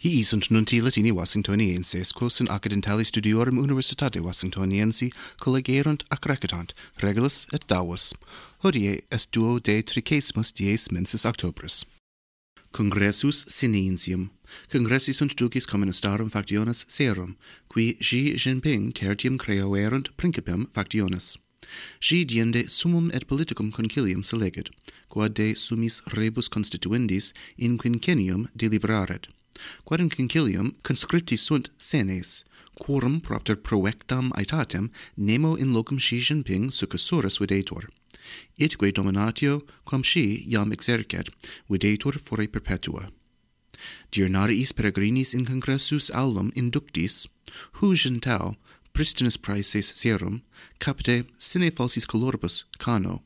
Hii sunt nunti Latini Washingtonienses, quos in accidentali studiorum Universitate Washingtoniensi collegerunt ac recitant, regulas et davos. Hodie est duo de tricesimus dies mensis octobris. Congressus Sinensium. Congressi sunt ducis communistarum factiones serum, qui Xi Jinping tertium creoerunt principem factiones. Xi diende summum et politicum concilium selegit, quod de summis rebus constituendis in quinquennium deliberaret, quod in concilium conscripti sunt senes, quorum propter proectam aetatem nemo in locum Xi ping succesorus videtur. Itque dominatio quam Xi iam exercet, videtur fore perpetua. Diurnariis peregrinis in congressus aulum inductis, hu gentau, pristinus praeses serum, capte sine falsis coloribus cano,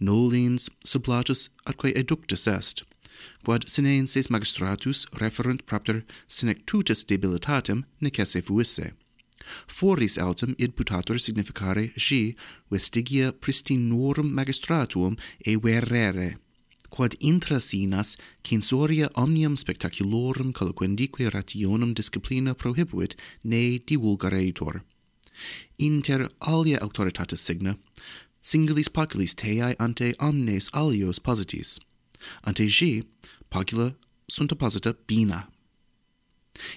nolens sublatus atque eductus est, quod sinensis magistratus referent propter sinectutis debilitatem necesse fuisse. Foris autem id putator significare si vestigia pristinorum magistratuum e verere, quod intra sinas censoria omnium spectaculorum colloquendique rationum disciplina prohibuit ne divulgareitor. Inter alia autoritatis signa, singulis populis teae ante omnes alios positis, Ante gi pagula sunt apposita bina.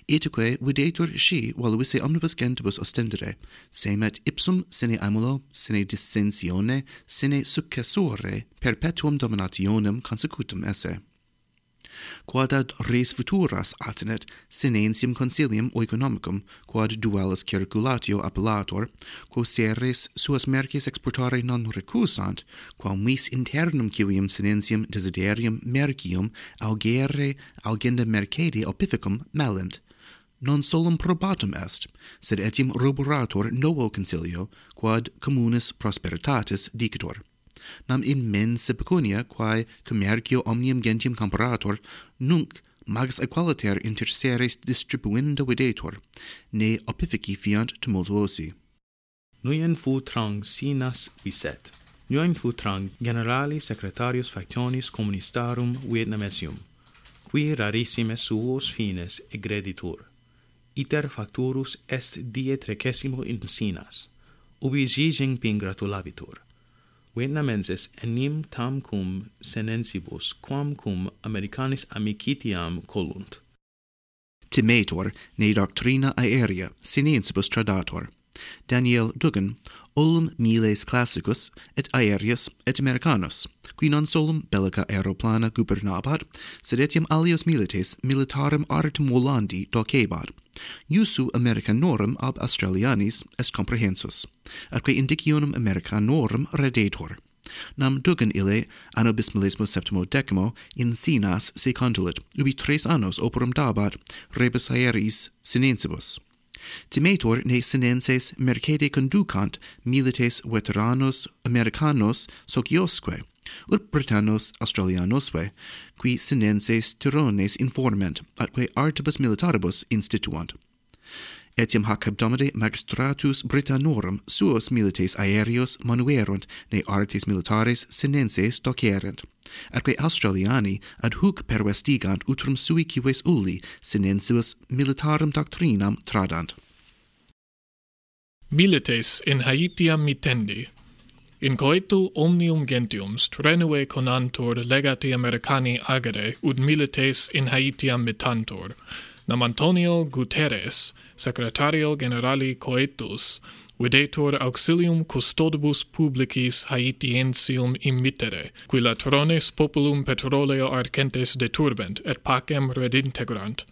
Etiquae videtur si valuisse omnibus gentibus ostendere, semet ipsum sine amulo, sine dissensione, sine successore perpetuum dominationem consecutum esse quod ad res futuras atinet sinensium consilium oeconomicum, quod dualis circulatio appellator, quo seres suas merces exportare non recusant, quam vis internum civium sinensium desiderium mercium augere augenda mercedi opificum malent non solum probatum est, sed etiam roborator novo concilio, quod communis prosperitatis dicitor nam immense pecunia quae commercio omnium gentium comparator nunc magis equaliter inter seres distribuenda videtur ne opifici fiant tumultuosi Nuyen fu trang sinas viset. Nuyen fu trang generali secretarius factionis communistarum Vietnamesium, qui rarissime suos fines egreditur. Iter facturus est die trecesimo in sinas, ubi Xi Jinping gratulabitur. Vietnamenses enim tamcum senensibus quamcum Americanis amicitiam colunt. Timetor, ne doctrina aerea sinensibus tradator. Daniel Dugan, Olum miles classicus et aereus et americanus, qui non solum bellica aeroplana gubernabat, sed etiam alios milites militarum artem volandi docebat, Iusu Americanorum ab Australianis est comprehensus, atque indicionum Americanorum redetur. Nam dugan ille anno bismillesimo septimo decimo in Sinas se condulit, ubi tres annos operum dabat rebus aeris sinensibus. Timetor ne sinenses mercede conducant milites veteranos americanos sociosque, ut Britannos Australianosque, qui sinenses tirones informant, atque artibus militaribus instituant. Etiam hac abdomine magistratus Britannorum suos milites aereos manuerunt, ne artes militares sinenses docerent atque Australiani ad huc pervestigant utrum sui cives ulli sinensius militarum doctrinam tradant. Milites in Haitiam mitendi. In coetu omnium gentium strenue conantur legati Americani agere ut milites in Haitiam mitantur. Nam Antonio Guterres, secretario generali coetus, videtur auxilium custodibus publicis Haitiensium immittere, qui latrones populum petroleo arcentes deturbent, et pacem redintegrant.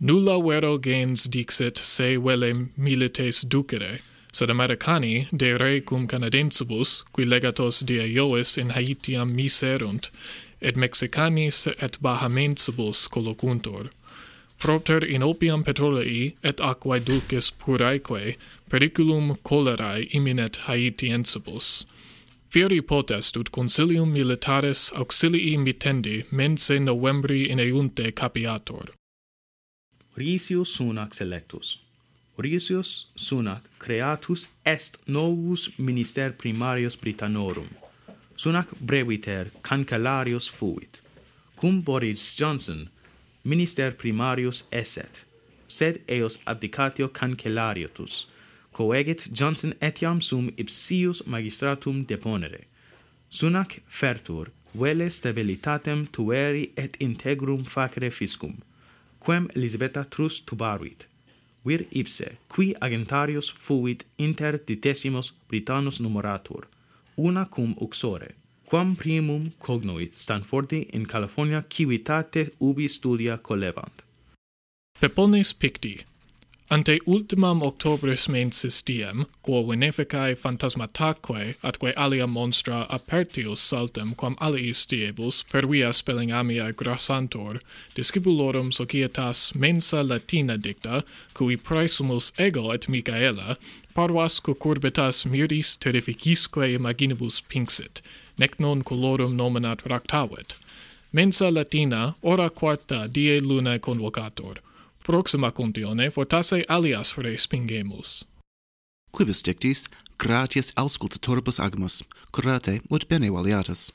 Nulla vero gens dixit se vele milites ducere, sed Americani de re cum Canadensibus, qui legatos die Ioes in Haitiam miserunt, et Mexicani et Bahamensibus collocuntur propter in opium petrolei et aquae dulces puraeque periculum cholerae imminet Haitiensibus. Fieri potest ut consilium militaris auxilii mitendi mense novembri in eunte capiator. Risius sunac selectus. Orisius sunac creatus est novus minister primarius Britannorum. Sunac breviter cancellarius fuit. Cum Boris Johnson minister primarius esset, sed eos abdicatio cancellariotus, coegit Johnson etiam sum ipsius magistratum deponere. Sunac fertur, vele stabilitatem tueri et integrum facere fiscum, quem Elisabetta trus tubaruit. Vir ipse, qui agentarius fuit inter ditesimos Britannos numeratur, una cum uxore quam primum cognoit Stanfordi in California civitate ubi studia collebant. Pepones picti. Ante ultimam octobris mensis diem, quo veneficae phantasmataque atque alia monstra apertius saltem quam aliis diebus per via spellingamia grassantor, discipulorum societas mensa latina dicta, cui praesumus ego et Micaela, parvas cucurbitas miris terrificisque imaginibus pinxit, nec non colorum nominat ractavit. Mensa Latina, ora quarta die lunae convocator. Proxima contione fortasse alias res pingemus. Quibus dictis, gratias auscultatoribus agmus, curate ut bene valiatus.